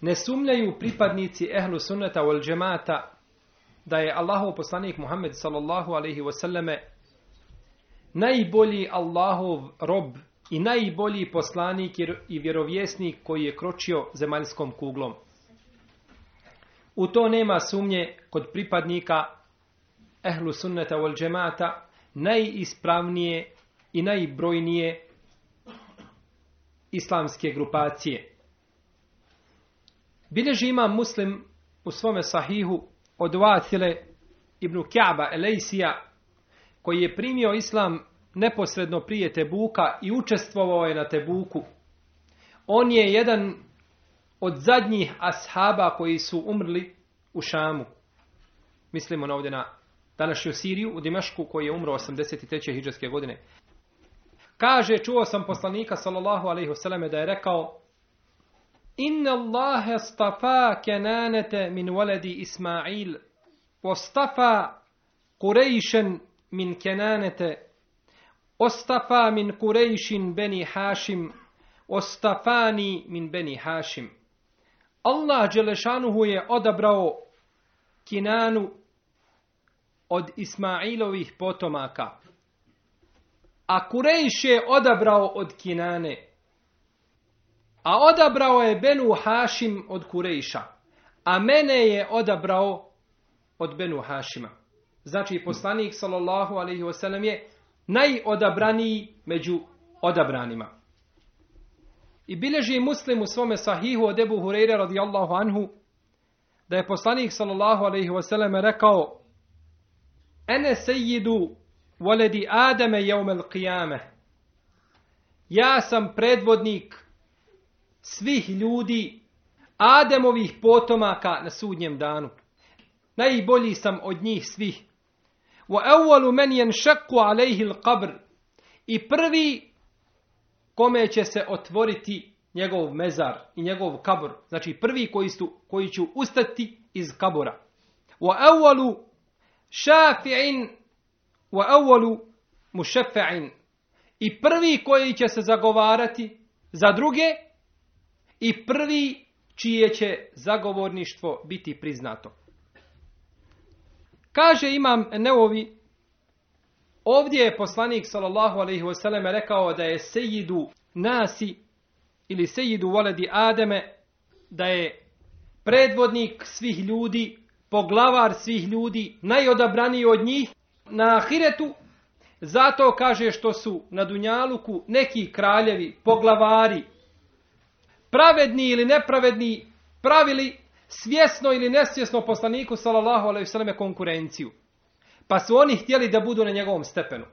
ne sumljaju pripadnici ehlu sunneta wal džemata da je Allahov poslanik Muhammed sallallahu alaihi wasallame najbolji Allahov rob i najbolji poslanik i vjerovjesnik koji je kročio zemaljskom kuglom. U to nema sumnje kod pripadnika ehlu sunneta wal džemata najispravnije i najbrojnije islamske grupacije. Bileži imam muslim u svome sahihu od Vatile ibn Kjaba Elejsija koji je primio islam neposredno prije Tebuka i učestvovao je na Tebuku. On je jedan od zadnjih ashaba koji su umrli u Šamu. Mislimo na ovdje na današnju Siriju u Dimašku koji je umro 83. hijđarske godine. Kaže, čuo sam poslanika sallallahu alaihi selleme da je rekao Inna Allahe stafa kenanete min waladi Ismail Ostafa Kurejšen min kenanete Ostafa min Kurejšin beni Hašim Ostafani min beni Hašim Allah Đelešanuhu je odabrao Kinanu od Ismailovih potomaka. A Kurejš je odabrao od Kinane. A odabrao je Benu Hašim od Kurejša. A mene je odabrao od Benu Hašima. Znači poslanik sallallahu alaihi wasallam je najodabraniji među odabranima. I bileži muslim u svome sahihu od Ebu Hureyre radijallahu anhu da je poslanik sallallahu alaihi wasallam rekao Ene sejidu voledi Adame jeumel qiyame. Ja sam predvodnik svih ljudi Ademovih potomaka na sudnjem danu. Najbolji sam od njih svih. Wa awwalu man yanshaqu alayhi al-qabr. I prvi kome će se otvoriti njegov mezar i njegov kabor. Znači prvi koji, su, koji će ustati iz kabora. Wa awwalu šafi'in wa awwalu mushaffi'in. I prvi koji će se zagovarati za druge i prvi čije će zagovorništvo biti priznato. Kaže imam Neovi, ovdje je poslanik sallallahu alaihi wasallam rekao da je sejidu nasi ili sejidu voledi Ademe, da je predvodnik svih ljudi, poglavar svih ljudi, najodabraniji od njih na ahiretu, zato kaže što su na Dunjaluku neki kraljevi, poglavari, pravedni ili nepravedni, pravili svjesno ili nesvjesno poslaniku sallallahu alejhi ve selleme konkurenciju. Pa su oni htjeli da budu na njegovom stepenu.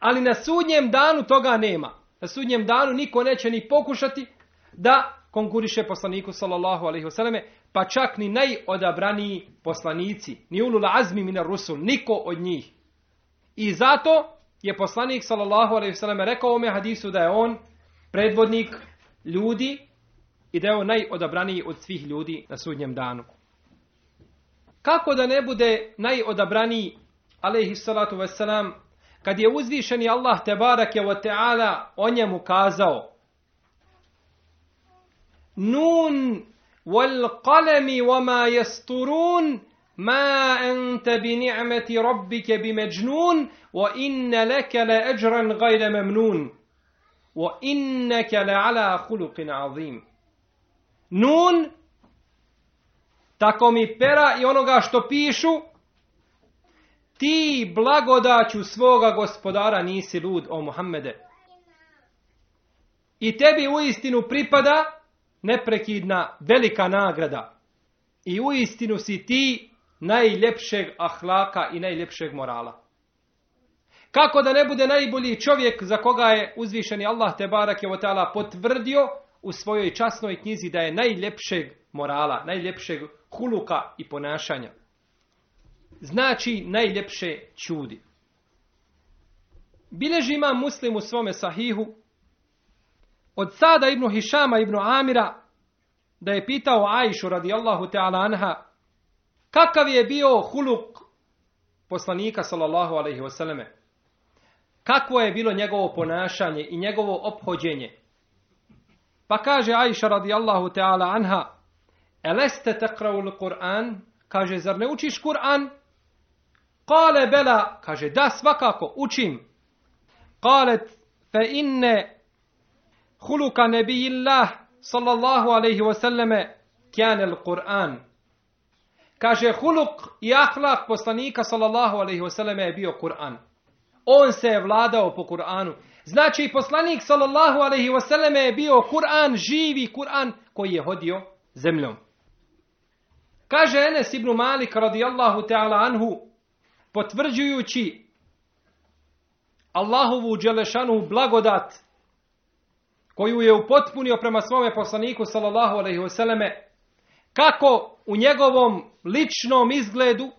Ali na sudnjem danu toga nema. Na sudnjem danu niko neće ni pokušati da konkuriše poslaniku sallallahu alejhi ve selleme, pa čak ni najodabraniji poslanici, ni ulul azmi min rusul, niko od njih. I zato je poslanik sallallahu alejhi ve selleme rekao u hadisu da je on predvodnik ljudi i da je on najodabraniji od svih ljudi na sudnjem danu. Kako da ne bude najodabraniji, alaihi salatu wasalam, kad je uzvišeni Allah te barake wa ta'ala o njemu kazao Nun wal qalami wama yasturun ma anta bi ni'mati rabbika bi majnun wa inna laka la ajran ghayra mamnun wa innaka la ala khuluqin azim Nun tako mi pera i onoga što pišu ti blagodaću svoga gospodara nisi lud o Muhammede. I tebi u istinu pripada neprekidna velika nagrada. I u istinu si ti najljepšeg ahlaka i najljepšeg morala. Kako da ne bude najbolji čovjek za koga je uzvišeni Allah te barak je potvrdio u svojoj časnoj knjizi da je najljepšeg morala, najljepšeg huluka i ponašanja znači najljepše čudi. Bileži ima muslim u svome sahihu od Sada ibn Hišama ibn Amira da je pitao Ajšu radijallahu ta'ala anha kakav je bio huluk poslanika sallallahu alaihi wasallame. kakvo je bilo njegovo ponašanje i njegovo ophođenje pa kaže Ajša radijallahu ta'ala anha eleste tekrau Kur'an kaže zar ne učiš Kur'an Kale bela, kaže da svakako, učim. Kalet fe inne huluka nebijillah sallallahu alaihi wasallame kjane l-Qur'an. Kaže huluk i ahlak poslanika sallallahu alaihi wasallame je bio Kur'an. On se je vladao po Kur'anu. Znači poslanik sallallahu alaihi wasallame je bio Kur'an, živi Kur'an koji je hodio zemljom. Kaže Enes ibn Malik radijallahu ta'ala anhu potvrđujući Allahovu dželešanu blagodat koju je upotpunio prema svome poslaniku sallallahu alaihi wasallame kako u njegovom ličnom izgledu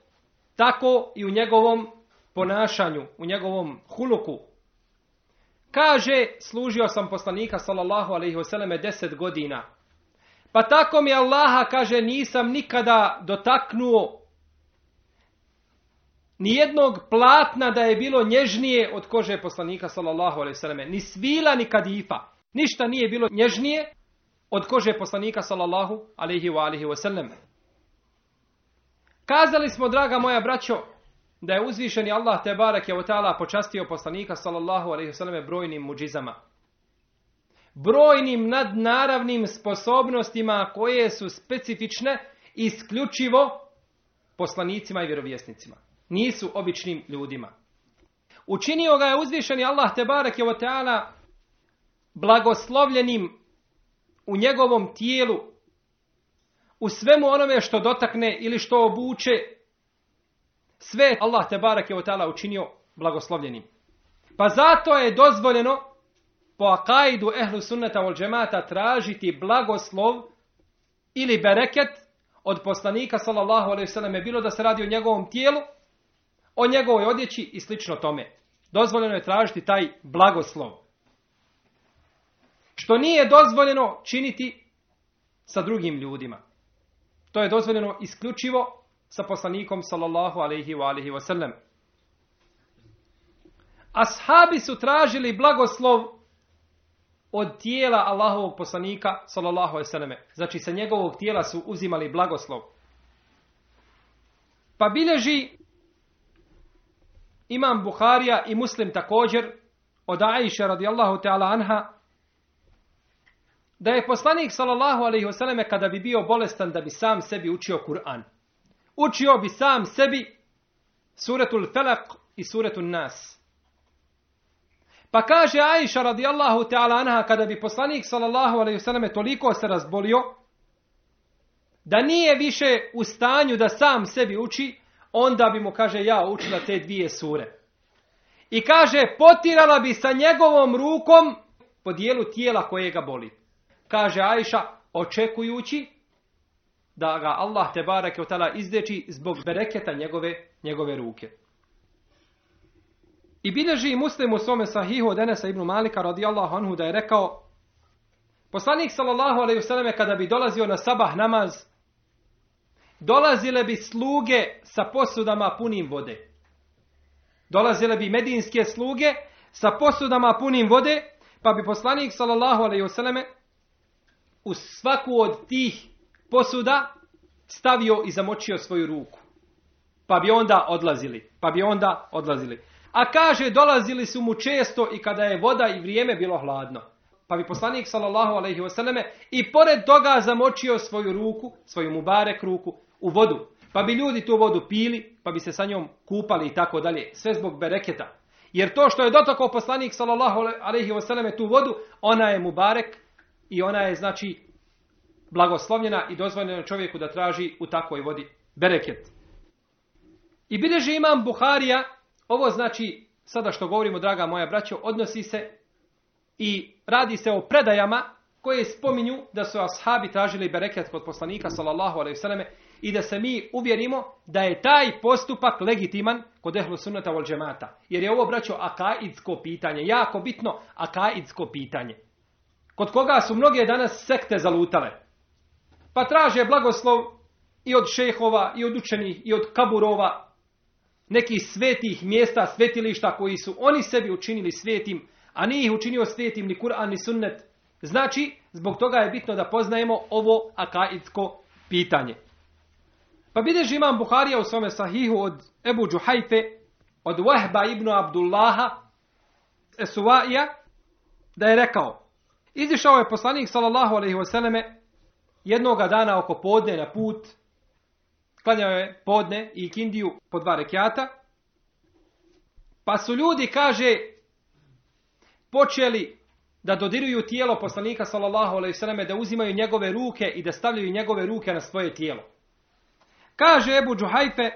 tako i u njegovom ponašanju, u njegovom huluku. Kaže, služio sam poslanika sallallahu alaihi vseleme deset godina. Pa tako mi Allaha, kaže, nisam nikada dotaknuo ni jednog platna da je bilo nježnije od kože poslanika sallallahu alejhi ve selleme ni svila ni kadifa. Ništa nije bilo nježnije od kože poslanika sallallahu alejhi ve alihi ve kazali smo draga moja braćo da je uzvišeni Allah te barek ve taala počastio poslanika sallallahu alejhi ve selleme brojnim mucizama brojnim nadnaravnim sposobnostima koje su specifične isključivo poslanicima i vjerovjesnicima nisu običnim ljudima. Učinio ga je uzvišeni Allah te barek je ta'ala blagoslovljenim u njegovom tijelu, u svemu onome što dotakne ili što obuče, sve Allah te barek je ta'ala učinio blagoslovljenim. Pa zato je dozvoljeno po akaidu ehlu sunnata vol džemata tražiti blagoslov ili bereket od poslanika sallallahu alaihi sallam je bilo da se radi o njegovom tijelu o njegovoj odjeći i slično tome. Dozvoljeno je tražiti taj blagoslov. Što nije dozvoljeno činiti sa drugim ljudima. To je dozvoljeno isključivo sa poslanikom sallallahu alaihi wa alaihi wa sallam. Ashabi su tražili blagoslov od tijela Allahovog poslanika sallallahu alaihi wa sallam. Znači sa njegovog tijela su uzimali blagoslov. Pa bilježi Imam Buharija i Muslim također od Aisha radijallahu ta'ala anha da je poslanik sallallahu alaihi selleme kada bi bio bolestan da bi sam sebi učio Kur'an. Učio bi sam sebi suratul Felak i suratul Nas. Pa kaže Aisha radijallahu ta'ala anha kada bi poslanik sallallahu alaihi wasallam toliko se razbolio da nije više u stanju da sam sebi uči, onda bi mu, kaže, ja učila te dvije sure. I kaže, potirala bi sa njegovom rukom po dijelu tijela koje ga boli. Kaže Ajša, očekujući da ga Allah te barake otala izdeči zbog bereketa njegove, njegove ruke. I bileži muslim u svome sahihu od Enesa ibn Malika radijallahu anhu da je rekao Poslanik sallallahu alaihi vseleme kada bi dolazio na sabah namaz dolazile bi sluge sa posudama punim vode. Dolazile bi medinske sluge sa posudama punim vode, pa bi poslanik sallallahu alejhi ve selleme u svaku od tih posuda stavio i zamočio svoju ruku. Pa bi onda odlazili, pa bi onda odlazili. A kaže, dolazili su mu često i kada je voda i vrijeme bilo hladno. Pa bi poslanik sallallahu alejhi ve selleme i pored toga zamočio svoju ruku, svoju mubarek ruku u vodu. Pa bi ljudi tu vodu pili, pa bi se sa njom kupali i tako dalje, sve zbog bereketa. Jer to što je dotakao poslanik sallallahu alejhi ve selleme tu vodu, ona je mubarek i ona je znači blagoslovljena i dozvoljena čovjeku da traži u takvoj vodi bereket. I bileže imam Buharija, ovo znači, sada što govorimo, draga moja braćo, odnosi se i radi se o predajama koje spominju da su ashabi tražili bereket kod poslanika sallallahu alaihi ve selleme i da se mi uvjerimo da je taj postupak legitiman kod ehlu sunnata wal džemata. Jer je ovo, braćo, akaidsko pitanje, jako bitno akaidsko pitanje. Kod koga su mnoge danas sekte zalutale. Pa traže blagoslov i od šehova, i od učenih, i od kaburova, nekih svetih mjesta, svetilišta koji su oni sebi učinili svetim, a nije ih učinio svetim ni Kur'an ni sunnet. Znači, zbog toga je bitno da poznajemo ovo akaidsko pitanje. Pa bideži imam Buharija u svome sahihu od Ebu Džuhajfe, od Wahba ibn Abdullaha, Esuvaija, da je rekao, izišao je poslanik sallallahu alaihi wasallame jednoga dana oko podne na put, klanjao je podne i kindiju po dva rekiata, pa su ljudi, kaže, počeli da dodiruju tijelo poslanika sallallahu alejhi ve selleme da uzimaju njegove ruke i da stavljaju njegove ruke na svoje tijelo. Kaže Ebu Džuhajfe,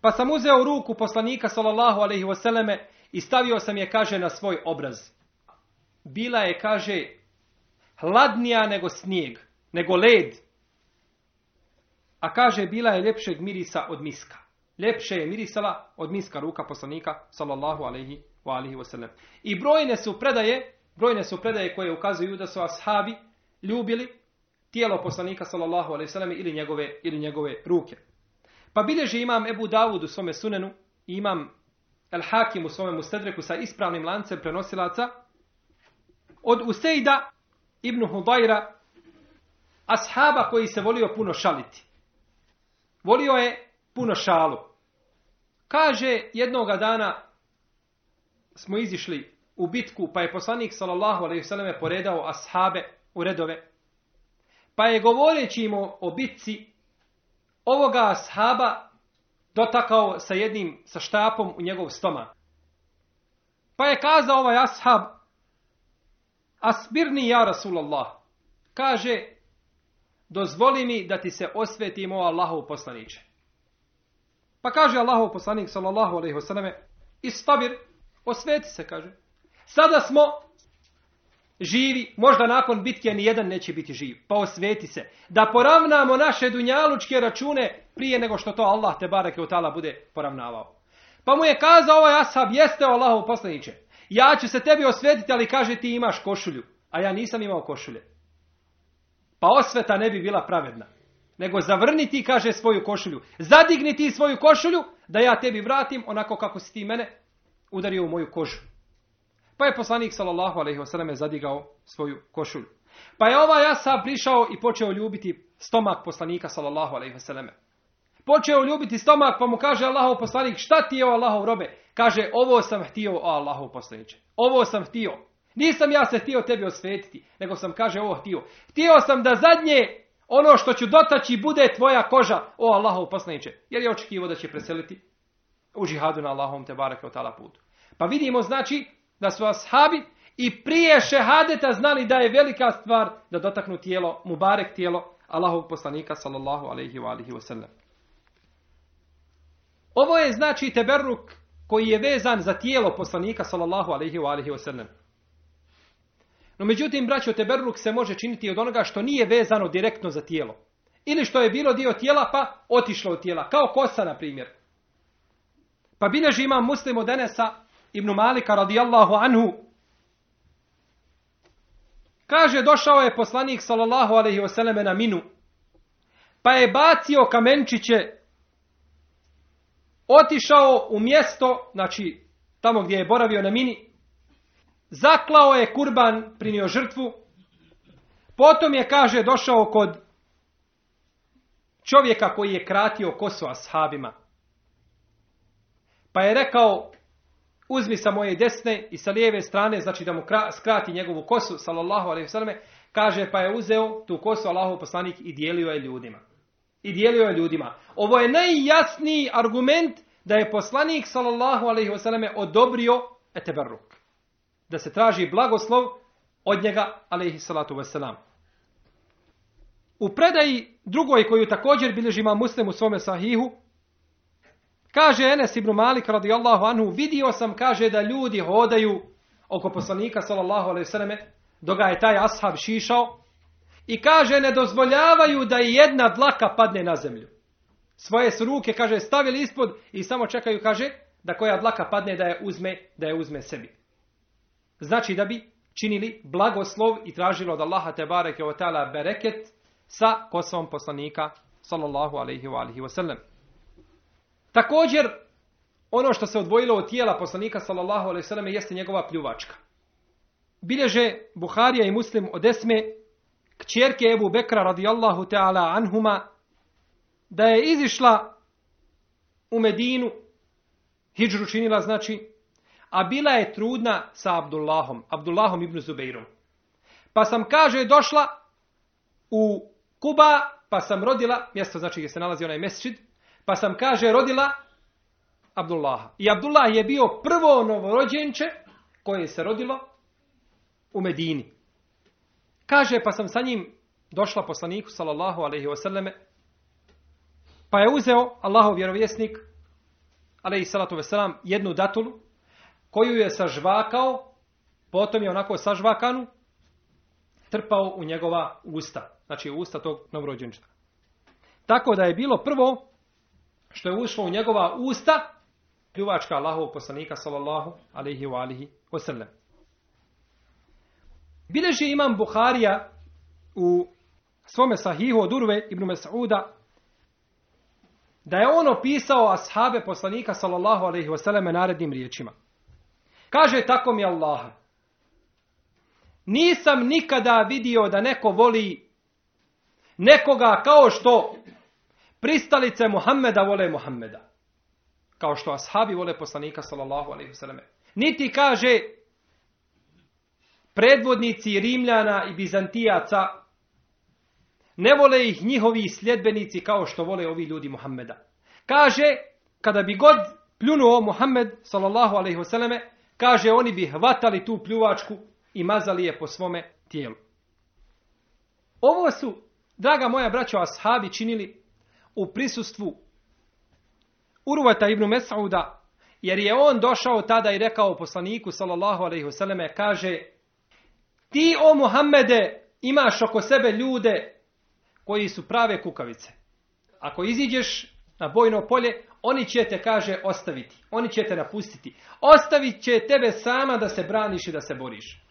pa sam uzeo ruku poslanika sallallahu alejhi ve selleme i stavio sam je, kaže, na svoj obraz. Bila je, kaže, hladnija nego snijeg, nego led. A kaže, bila je ljepšeg mirisa od miska. Ljepše je mirisala od miska ruka poslanika sallallahu alaihi wa alihi wasallam. I brojne su predaje, brojne su predaje koje ukazuju da su ashabi ljubili tijelo poslanika sallallahu alaihi wasallam ili njegove, ili njegove ruke. Pa bilježi imam Ebu Davud u svome sunenu imam El Hakim u svome mustedreku sa ispravnim lancem prenosilaca od Usejda ibn Hudajra ashaba koji se volio puno šaliti. Volio je puno šalu. Kaže jednoga dana smo izišli u bitku pa je poslanik sallallahu alejhi ve selleme poredao ashabe u redove. Pa je govoreći im o bitci ovoga ashaba dotakao sa jednim, sa štapom u njegov stomak. Pa je kazao ovaj ashab, asbirni ja Rasulallah, kaže, dozvoli mi da ti se osvetim o Allahov poslaniče. Pa kaže Allahov poslanik sallallahu alaihi wasallam, istabir, osveti se, kaže. Sada smo živi, možda nakon bitke ni jedan neće biti živ. Pa osveti se. Da poravnamo naše dunjalučke račune prije nego što to Allah te bareke utala bude poravnavao. Pa mu je kazao ovaj ashab, jeste o Allahov poslaniće. Ja ću se tebi osvetiti, ali kaže ti imaš košulju. A ja nisam imao košulje. Pa osveta ne bi bila pravedna. Nego zavrni ti, kaže, svoju košulju. Zadigni ti svoju košulju, da ja tebi vratim onako kako si ti mene udario u moju kožu. Pa je poslanik sallallahu alejhi ve selleme zadigao svoju košulju. Pa je ovaj Asa prišao i počeo ljubiti stomak poslanika sallallahu alejhi ve selleme. Počeo ljubiti stomak, pa mu kaže Allahov poslanik: "Šta ti je o Allahov robe?" Kaže: "Ovo sam htio o Allahov poslaniče. Ovo sam htio. Nisam ja se htio tebi osvetiti, nego sam kaže ovo htio. Htio sam da zadnje ono što ću dotaći bude tvoja koža, o Allahov poslaniče. Jer je očekivao da će preseliti u žihadu na Allahom te barake o tala putu. Pa vidimo znači da su ashabi i prije šehadeta znali da je velika stvar da dotaknu tijelo, mubarek tijelo Allahovog poslanika sallallahu alaihi wa alihi wa sallam. Ovo je znači teberruk koji je vezan za tijelo poslanika sallallahu alaihi wa alihi wa sallam. No međutim, braćo, teberruk se može činiti od onoga što nije vezano direktno za tijelo. Ili što je bilo dio tijela pa otišlo od tijela. Kao kosa, na primjer. Pa bileži imam muslim od Enesa ibn Malika radijallahu anhu. Kaže, došao je poslanik sallallahu alaihi vseleme na minu. pa je bacio kamenčiće, otišao u mjesto, znači tamo gdje je boravio na mini, zaklao je kurban, prinio žrtvu, potom je, kaže, došao kod čovjeka koji je kratio kosu ashabima. Pa je rekao, uzmi sa moje desne i sa lijeve strane, znači da mu skrati njegovu kosu, sallallahu alaihi sallam, kaže pa je uzeo tu kosu Allahov poslanik i dijelio je ljudima. I dijelio je ljudima. Ovo je najjasniji argument da je poslanik, sallallahu alaihi sallam, odobrio eteberruk. Da se traži blagoslov od njega, alaihi salatu wasalam. U predaji drugoj koju također bilježi ima muslim u svome sahihu, Kaže Enes ibn Malik radijallahu anhu, vidio sam, kaže, da ljudi hodaju oko poslanika, sallallahu alaihi sallam, dok je taj ashab šišao, i kaže, ne dozvoljavaju da jedna dlaka padne na zemlju. Svoje su ruke, kaže, stavili ispod i samo čekaju, kaže, da koja dlaka padne da je uzme, da je uzme sebi. Znači da bi činili blagoslov i tražili od Allaha te bareke o ta'ala bereket sa kosom poslanika, sallallahu alaihi wa alihi wasallam. Također, ono što se odvojilo od tijela poslanika sallallahu alejhi ve selleme jeste njegova pljuvačka. Bilježe Buharija i Muslim od Esme kćerke Ebu Bekra radijallahu ta'ala anhuma da je izišla u Medinu hijđru činila znači a bila je trudna sa Abdullahom Abdullahom ibn Zubeirom pa sam kaže došla u Kuba pa sam rodila mjesto znači gdje se nalazi onaj mesčid Pa sam, kaže, rodila Abdullaha. I Abdullah je bio prvo novorođenče koje se rodilo u Medini. Kaže, pa sam sa njim došla poslaniku, sallallahu alaihi wasallame, pa je uzeo Allahov vjerovjesnik, alaihi salatu wasalam, jednu datulu, koju je sažvakao, potom je onako sažvakanu, trpao u njegova usta. Znači, u usta tog novorođenčka. Tako da je bilo prvo što je ušlo u njegova usta, pljuvačka Allahov poslanika, sallallahu alaihi wa alihi wasallam. Bileži imam Buharija u svome sahihu od Urve ibn Mas'uda, da je on opisao ashabe poslanika, sallallahu alaihi wasallam, narednim riječima. Kaže, tako mi Allaha. Nisam nikada vidio da neko voli nekoga kao što pristalice Muhammeda vole Muhammeda. Kao što ashabi vole poslanika sallallahu alaihi wasallam. Niti kaže predvodnici Rimljana i Bizantijaca ne vole ih njihovi sljedbenici kao što vole ovi ljudi Muhammeda. Kaže, kada bi god pljunuo Muhammed sallallahu alaihi wasallam, kaže oni bi hvatali tu pljuvačku i mazali je po svome tijelu. Ovo su, draga moja braćo, ashabi činili u prisustvu Urvata ibn Mes'uda, jer je on došao tada i rekao poslaniku, sallallahu alaihi vseleme, kaže, ti o Muhammede imaš oko sebe ljude koji su prave kukavice. Ako iziđeš na bojno polje, oni će te, kaže, ostaviti. Oni će te napustiti. Ostavit će tebe sama da se braniš i da se boriš.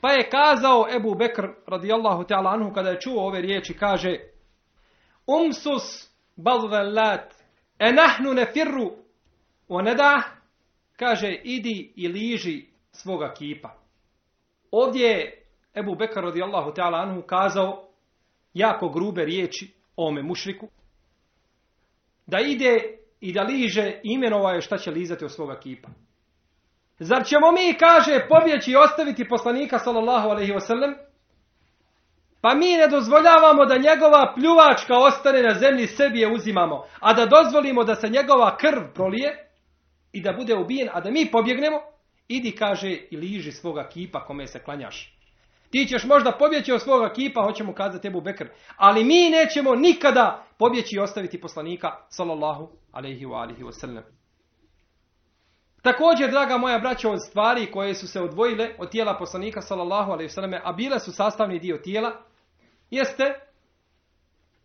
Pa je kazao Ebu Bekr, radijallahu ta'ala anhu, kada je čuo ove riječi, kaže, Umsus balvelat, enahnu nahnu ne firru, o da, kaže, idi i liži svoga kipa. Ovdje je Ebu Bekr, radijallahu ta'ala anhu kazao jako grube riječi o ome mušriku, da ide i da liže imenova je šta će lizati od svoga kipa. Zar ćemo mi, kaže, pobjeći i ostaviti poslanika sallallahu alaihi wasallam, Pa mi ne dozvoljavamo da njegova pljuvačka ostane na zemlji, sebi je uzimamo. A da dozvolimo da se njegova krv prolije i da bude ubijen, a da mi pobjegnemo, idi, kaže, i liži svoga kipa kome se klanjaš. Ti ćeš možda pobjeći od svoga kipa, hoćemo kazati Ebu Bekr. Ali mi nećemo nikada pobjeći i ostaviti poslanika, sallallahu alaihi wa alihi wasallam. Također, draga moja braća, od stvari koje su se odvojile od tijela poslanika, sallallahu alaihi wasallam, a bile su sastavni dio tijela, jeste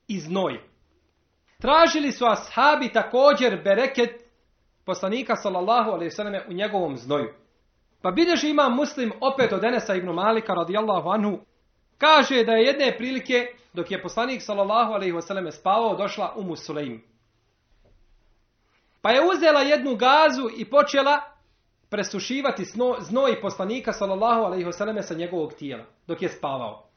i znoj. Tražili su ashabi također bereket poslanika sallallahu alaihi selleme u njegovom znoju. Pa bideži ima muslim opet od Enesa ibn Malika radijallahu anhu Kaže da je jedne prilike, dok je poslanik sallallahu alaihi wasallam spavao, došla u Musulejm. Pa je uzela jednu gazu i počela presušivati sno, znoj poslanika sallallahu alaihi wasallam sa njegovog tijela, dok je spavao.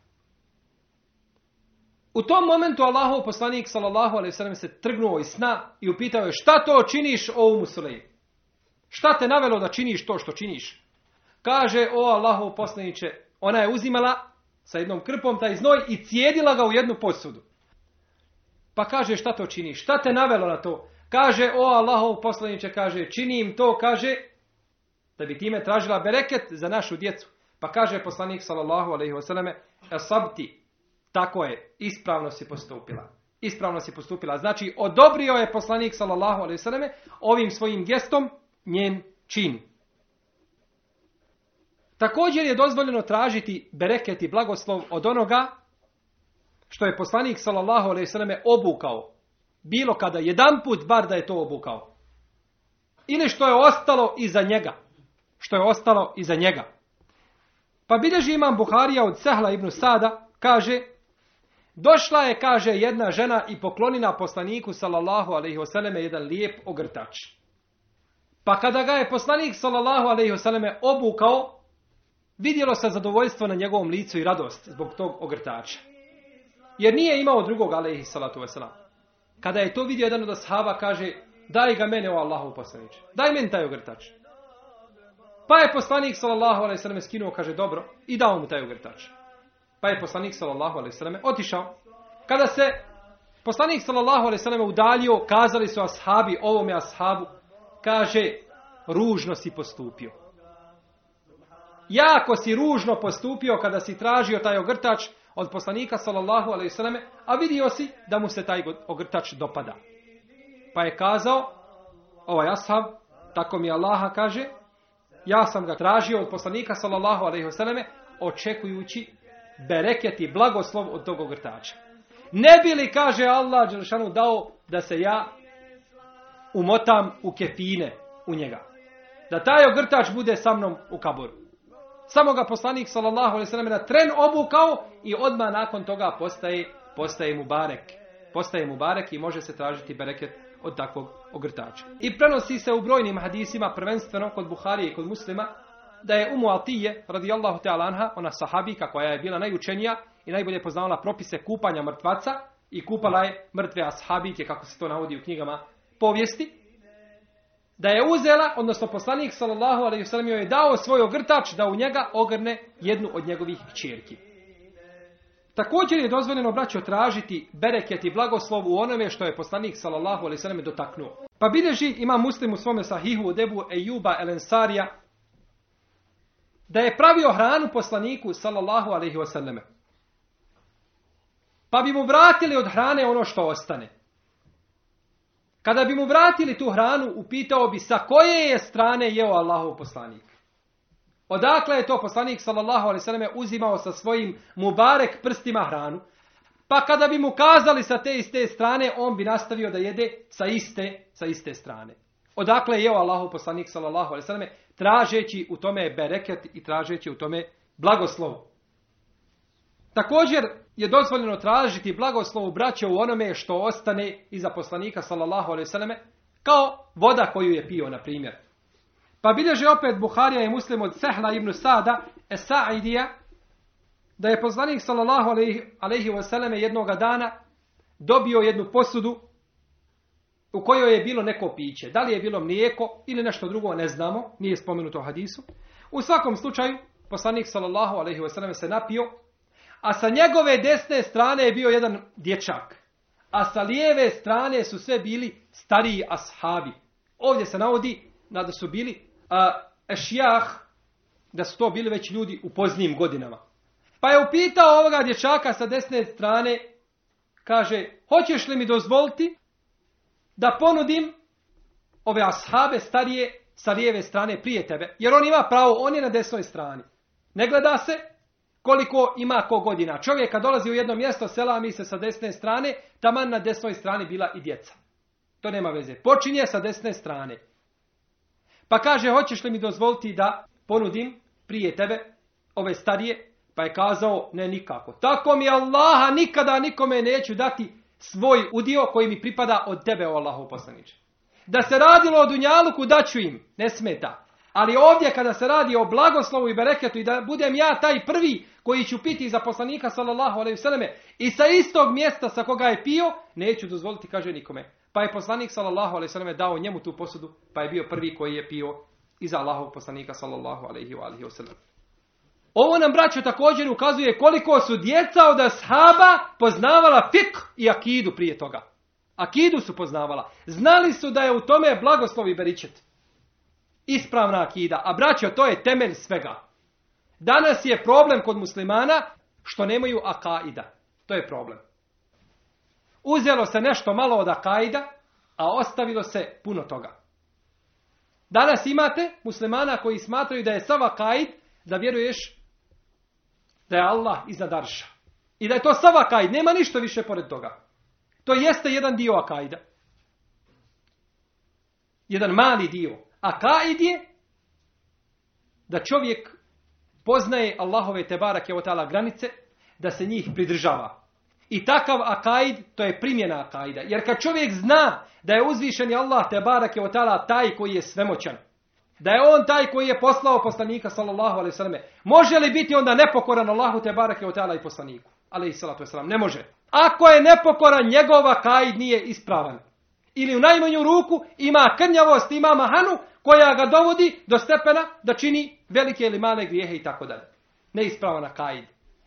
U tom momentu Allahov poslanik sallallahu alejhi ve sellem se trgnuo iz sna i upitao je šta to činiš o Musulej? Šta te navelo da činiš to što činiš? Kaže o Allahov poslaniće, ona je uzimala sa jednom krpom taj znoj i cijedila ga u jednu posudu. Pa kaže šta to činiš? Šta te navelo na to? Kaže o Allahov poslaniće, kaže činim to, kaže da bi time tražila bereket za našu djecu. Pa kaže poslanik sallallahu alejhi ve selleme: "Asabti Tako je, ispravno si postupila. Ispravno si postupila. Znači, odobrio je poslanik, sallallahu alaihi selleme ovim svojim gestom njen čin. Također je dozvoljeno tražiti bereket i blagoslov od onoga što je poslanik, sallallahu alejhi ve selleme obukao. Bilo kada, jedan put bar da je to obukao. Ili što je ostalo iza njega. Što je ostalo iza njega. Pa bilježi imam Buharija od Sehla ibn Sada, kaže, Došla je, kaže, jedna žena i poklonila poslaniku, sallallahu alaihi wasallam, jedan lijep ogrtač. Pa kada ga je poslanik, sallallahu alaihi wasallam, obukao, vidjelo se zadovoljstvo na njegovom licu i radost zbog tog ogrtača. Jer nije imao drugog, alaihi salatu wasalam. Kada je to vidio jedan od ashaba, kaže, daj ga mene o Allahu poslaniče. Daj meni taj ogrtač. Pa je poslanik, sallallahu alaihi wasallam, skinuo, kaže, dobro, i dao mu taj ogrtač. Pa je poslanik sallallahu alejhi ve otišao. Kada se poslanik sallallahu alejhi ve selleme udaljio, kazali su ashabi ovome ashabu, kaže ružno si postupio. Jako si ružno postupio kada si tražio taj ogrtač od poslanika sallallahu alejhi ve selleme, a vidio si da mu se taj ogrtač dopada. Pa je kazao ovaj ashab, tako mi Allaha kaže, ja sam ga tražio od poslanika sallallahu alejhi ve selleme očekujući bereket i blagoslov od tog ogrtača. Ne bi li, kaže Allah Đelšanu, dao da se ja umotam u kefine u njega. Da taj ogrtač bude sa mnom u kaboru. Samo ga poslanik sallallahu alejhi ve sellem na tren obukao i odma nakon toga postaje postaje mu barek. Postaje mu barek i može se tražiti bereket od takvog ogrtača. I prenosi se u brojnim hadisima, prvenstveno kod Buharije i kod Muslima, da je Umu Atije, radijallahu ta'ala anha, ona sahabika koja je bila najučenija i najbolje poznavala propise kupanja mrtvaca i kupala je mrtve ashabike, kako se to navodi u knjigama povijesti, da je uzela, odnosno poslanik sallallahu alejhi ve sellem joj je dao svoj ogrtač da u njega ogrne jednu od njegovih kćerki. Također je dozvoljeno braćo tražiti bereket i blagoslov u onome što je poslanik sallallahu alejhi ve sellem dotaknuo. Pa bideži ima muslim u svome sahihu od debu Ejuba Elensarija da je pravio hranu poslaniku sallallahu alejhi ve selleme. Pa bi mu vratili od hrane ono što ostane. Kada bi mu vratili tu hranu, upitao bi sa koje je strane jeo Allahov poslanik. Odakle je to poslanik sallallahu alejhi ve selleme uzimao sa svojim mubarek prstima hranu? Pa kada bi mu kazali sa te iste strane, on bi nastavio da jede sa iste, sa iste strane. Odakle je jeo Allahov poslanik sallallahu alejhi ve selleme tražeći u tome bereket i tražeći u tome blagoslov. Također je dozvoljeno tražiti blagoslov braća u onome što ostane iza poslanika sallallahu alejhi ve selleme kao voda koju je pio na primjer. Pa bilježe opet Buharija i Muslim od Sehla ibn Sada Esaidija da je poslanik sallallahu alejhi ve selleme jednog dana dobio jednu posudu u kojoj je bilo neko piće. Da li je bilo mlijeko ili nešto drugo, ne znamo, nije spomenuto u hadisu. U svakom slučaju, poslanik sallallahu alejhi ve selleme se napio, a sa njegove desne strane je bio jedan dječak. A sa lijeve strane su sve bili stariji ashabi. Ovdje se navodi da su bili a, ešijah, da su to bili već ljudi u poznijim godinama. Pa je upitao ovoga dječaka sa desne strane, kaže, hoćeš li mi dozvoliti da ponudim ove ashabe starije sa lijeve strane prije tebe. Jer on ima pravo, on je na desnoj strani. Ne gleda se koliko ima ko godina. Čovjek kad dolazi u jedno mjesto, sela mi se sa desne strane, taman na desnoj strani bila i djeca. To nema veze. Počinje sa desne strane. Pa kaže, hoćeš li mi dozvoliti da ponudim prije tebe ove starije? Pa je kazao, ne nikako. Tako mi Allaha nikada nikome neću dati svoj udio koji mi pripada od tebe, o Allahu poslaniče. Da se radilo o Dunjaluku, daću im, ne smeta. Ali ovdje kada se radi o blagoslovu i bereketu i da budem ja taj prvi koji ću piti za poslanika sallallahu alejhi ve selleme i sa istog mjesta sa koga je pio, neću dozvoliti kaže nikome. Pa je poslanik sallallahu alejhi ve selleme dao njemu tu posudu, pa je bio prvi koji je pio iza Allahov poslanika sallallahu alejhi ve sellem. Ovo nam braćo također ukazuje koliko su djeca od ashaba poznavala fik i akidu prije toga. Akidu su poznavala. Znali su da je u tome blagoslov i beričet. Ispravna akida. A braćo, to je temelj svega. Danas je problem kod muslimana što nemaju akaida. To je problem. Uzelo se nešto malo od akaida, a ostavilo se puno toga. Danas imate muslimana koji smatraju da je sav akaid da vjeruješ da je Allah iznad arša. I da je to sav akaid, nema ništa više pored toga. To jeste jedan dio akaida. Jedan mali dio. Akaid je da čovjek poznaje Allahove tebarake o granice, da se njih pridržava. I takav akaid, to je primjena akaida. Jer kad čovjek zna da je uzvišeni Allah tebarake o taj koji je svemoćan, da je on taj koji je poslao poslanika sallallahu alaihi sallam, može li biti onda nepokoran Allahu tebarake o i poslaniku? Alaihi sallatu wasalam, ne može. Ako je nepokoran, njegova kaid nije ispravan. Ili u najmanju ruku ima krnjavost, ima mahanu, koja ga dovodi do stepena da čini velike ili male grijehe i tako dalje. Neispravan akaid.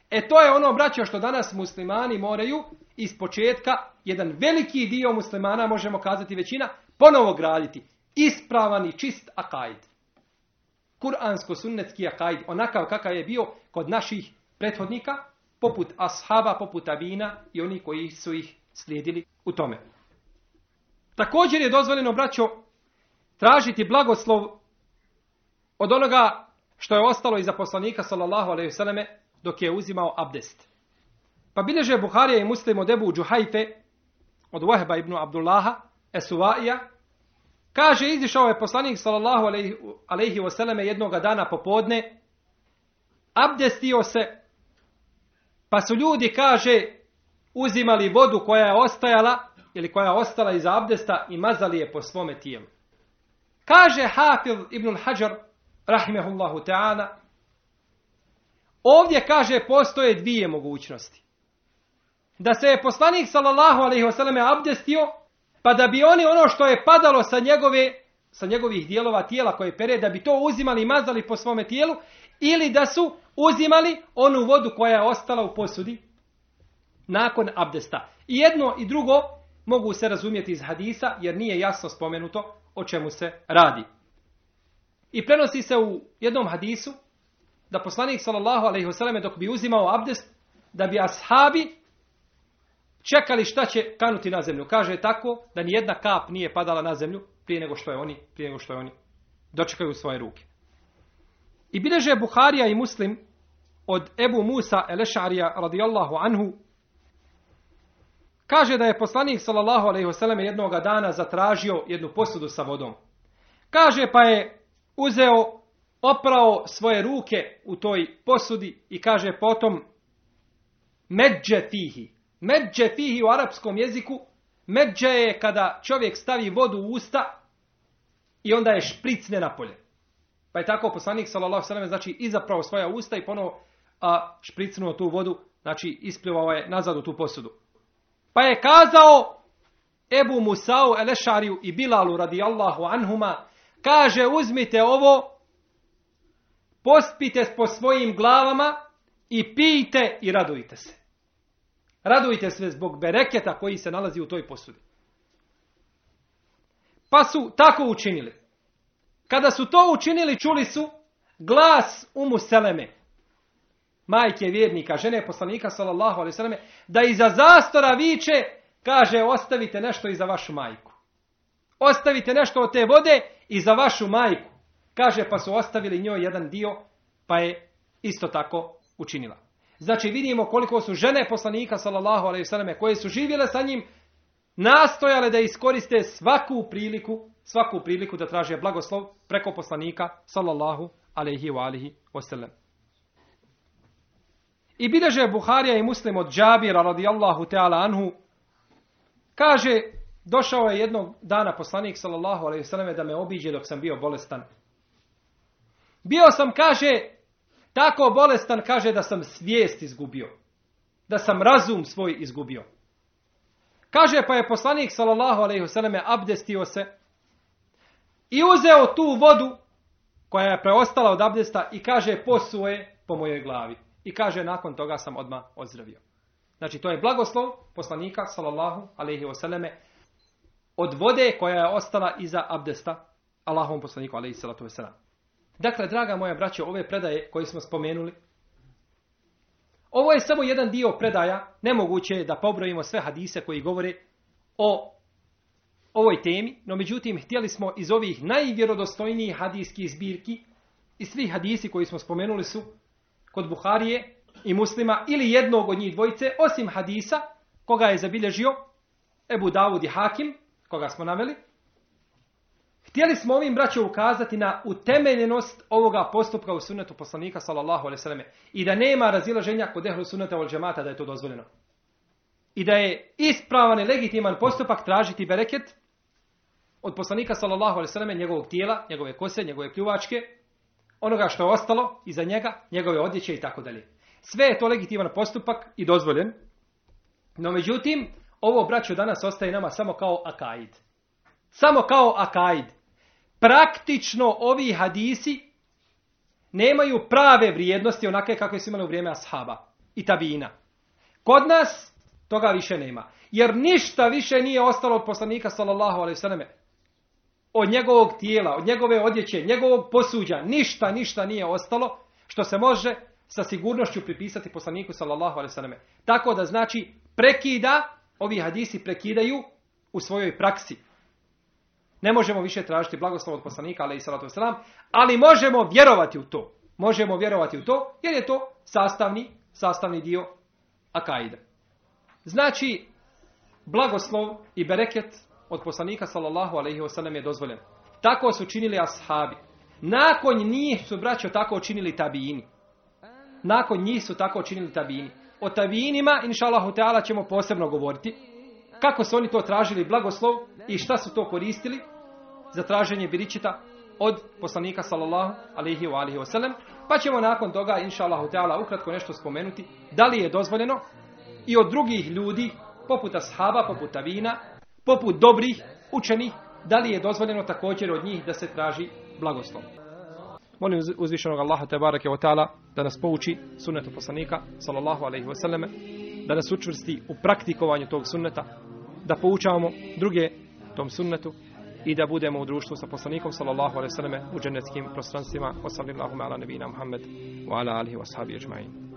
E to je ono, braćo, što danas muslimani moraju iz početka, jedan veliki dio muslimana, možemo kazati većina, ponovo graditi. Ispravan i čist akaid. Kur'ansko-sunnetski akaid, onakav kakav je bio kod naših prethodnika, poput ashaba, poput avina i oni koji su ih slijedili u tome. Također je dozvoljeno, braćo, tražiti blagoslov od onoga što je ostalo iza poslanika sallallahu alejhi ve selleme dok je uzimao abdest. Pa bileže Buharija i Muslim od Ebu Džuhajfe od Wahba ibn Abdullaha Esuvaija kaže izišao je poslanik sallallahu alejhi ve selleme jednog dana popodne abdestio se pa su ljudi kaže uzimali vodu koja je ostajala ili koja je ostala iz abdesta i mazali je po svome tijelu. Kaže Hafiz ibn Hajar, rahimehullahu ta'ala, ovdje kaže postoje dvije mogućnosti. Da se je poslanik sallallahu alaihi wasallam abdestio, pa da bi oni ono što je padalo sa njegove sa njegovih dijelova tijela koje pere, da bi to uzimali i mazali po svome tijelu, ili da su uzimali onu vodu koja je ostala u posudi nakon abdesta. I jedno i drugo mogu se razumjeti iz hadisa, jer nije jasno spomenuto o čemu se radi. I prenosi se u jednom hadisu da poslanik sallallahu alejhi ve selleme dok bi uzimao abdest da bi ashabi čekali šta će kanuti na zemlju. Kaže tako da ni jedna kap nije padala na zemlju prije nego što je oni, prije nego što je oni dočekaju svoje ruke. I bileže Buharija i Muslim od Ebu Musa el-Ešarija radijallahu anhu Kaže da je poslanik sallallahu alejhi ve selleme jednog dana zatražio jednu posudu sa vodom. Kaže pa je uzeo oprao svoje ruke u toj posudi i kaže potom medže fihi. Medže fihi u arapskom jeziku medže je kada čovjek stavi vodu u usta i onda je špricne na polje. Pa je tako poslanik sallallahu alejhi ve selleme znači izaprao svoja usta i ponovo a špricnuo tu vodu, znači isplivao je nazad u tu posudu. Pa je kazao Ebu Musau Elešariju i Bilalu radijallahu anhuma, kaže uzmite ovo, pospite po svojim glavama i pijte i radujte se. Radujte se zbog bereketa koji se nalazi u toj posudi. Pa su tako učinili. Kada su to učinili, čuli su glas Umu Seleme majke vjernika, žene poslanika sallallahu alejhi ve selleme da iza zastora viče kaže ostavite nešto i za vašu majku. Ostavite nešto od te vode i za vašu majku. Kaže pa su ostavili njoj jedan dio pa je isto tako učinila. Znači vidimo koliko su žene poslanika sallallahu alejhi ve selleme koje su živjele sa njim nastojale da iskoriste svaku priliku, svaku priliku da traže blagoslov preko poslanika sallallahu alejhi ve alihi wasallam. I bileže Buharija i Muslim od Džabira radijallahu ta'ala anhu, kaže, došao je jednog dana poslanik sallallahu alaihi sallam da me obiđe dok sam bio bolestan. Bio sam, kaže, tako bolestan, kaže da sam svijest izgubio. Da sam razum svoj izgubio. Kaže, pa je poslanik sallallahu alaihi sallam abdestio se i uzeo tu vodu koja je preostala od abdesta i kaže, posuje po mojoj glavi. I kaže, nakon toga sam odma ozdravio. Znači, to je blagoslov poslanika, sallallahu alaihi wasallame, od vode koja je ostala iza abdesta, Allahom poslaniku, alaihi salatu wasallam. Dakle, draga moja braćo, ove predaje koje smo spomenuli, ovo je samo jedan dio predaja, nemoguće je da pobrojimo sve hadise koji govore o ovoj temi, no međutim, htjeli smo iz ovih najvjerodostojnijih hadijskih zbirki i svih hadisi koji smo spomenuli su kod Buharije i muslima ili jednog od njih dvojice, osim hadisa koga je zabilježio Ebu Dawud i Hakim, koga smo naveli. Htjeli smo ovim braću ukazati na utemeljenost ovoga postupka u sunnetu poslanika sallallahu alaihi sallam i da nema razilaženja kod ehlu sunneta ol džemata da je to dozvoljeno. I da je ispravan i legitiman postupak tražiti bereket od poslanika sallallahu alaihi sallam njegovog tijela, njegove kose, njegove pljuvačke, onoga što je ostalo iza njega, njegove odjeće i tako dalje. Sve je to legitiman postupak i dozvoljen. No međutim, ovo braćo danas ostaje nama samo kao akaid. Samo kao akaid. Praktično ovi hadisi nemaju prave vrijednosti onake kakve su imali u vrijeme ashaba i tabina. Kod nas toga više nema. Jer ništa više nije ostalo od poslanika sallallahu alaihi sallam od njegovog tijela, od njegove odjeće, njegovog posuđa, ništa, ništa nije ostalo što se može sa sigurnošću pripisati poslaniku sallallahu alejhi ve selleme. Tako da znači prekida, ovi hadisi prekidaju u svojoj praksi. Ne možemo više tražiti blagoslov od poslanika alejhi salatu vesselam, ali možemo vjerovati u to. Možemo vjerovati u to jer je to sastavni sastavni dio akaida. Znači blagoslov i bereket od poslanika sallallahu alejhi ve sellem je dozvoljen. Tako su činili ashabi. Nakon njih su braćo tako činili tabiini. Nakon njih su tako činili tabiini. O tabiinima, inša Allahu Teala, ćemo posebno govoriti. Kako su oni to tražili blagoslov i šta su to koristili za traženje biričita od poslanika sallallahu alaihi wa alihi wasallam. Pa ćemo nakon toga, inša Allahu Teala, ukratko nešto spomenuti. Da li je dozvoljeno i od drugih ljudi, poput ashaba, poput tabina, poput dobrih učenih, da li je dozvoljeno također od njih da se traži blagoslov. Molim uzvišenog Allaha te barake wa ta'ala da nas pouči sunnetu poslanika sallallahu alaihi wa sallame, da nas učvrsti u praktikovanju tog sunneta, da poučavamo druge tom sunnetu i da budemo u društvu sa poslanikom sallallahu alaihi wa sallame u dženeckim prostranstvima wa sallallahu ala nebina Muhammed wa ala alihi wa sahabi ajma'in.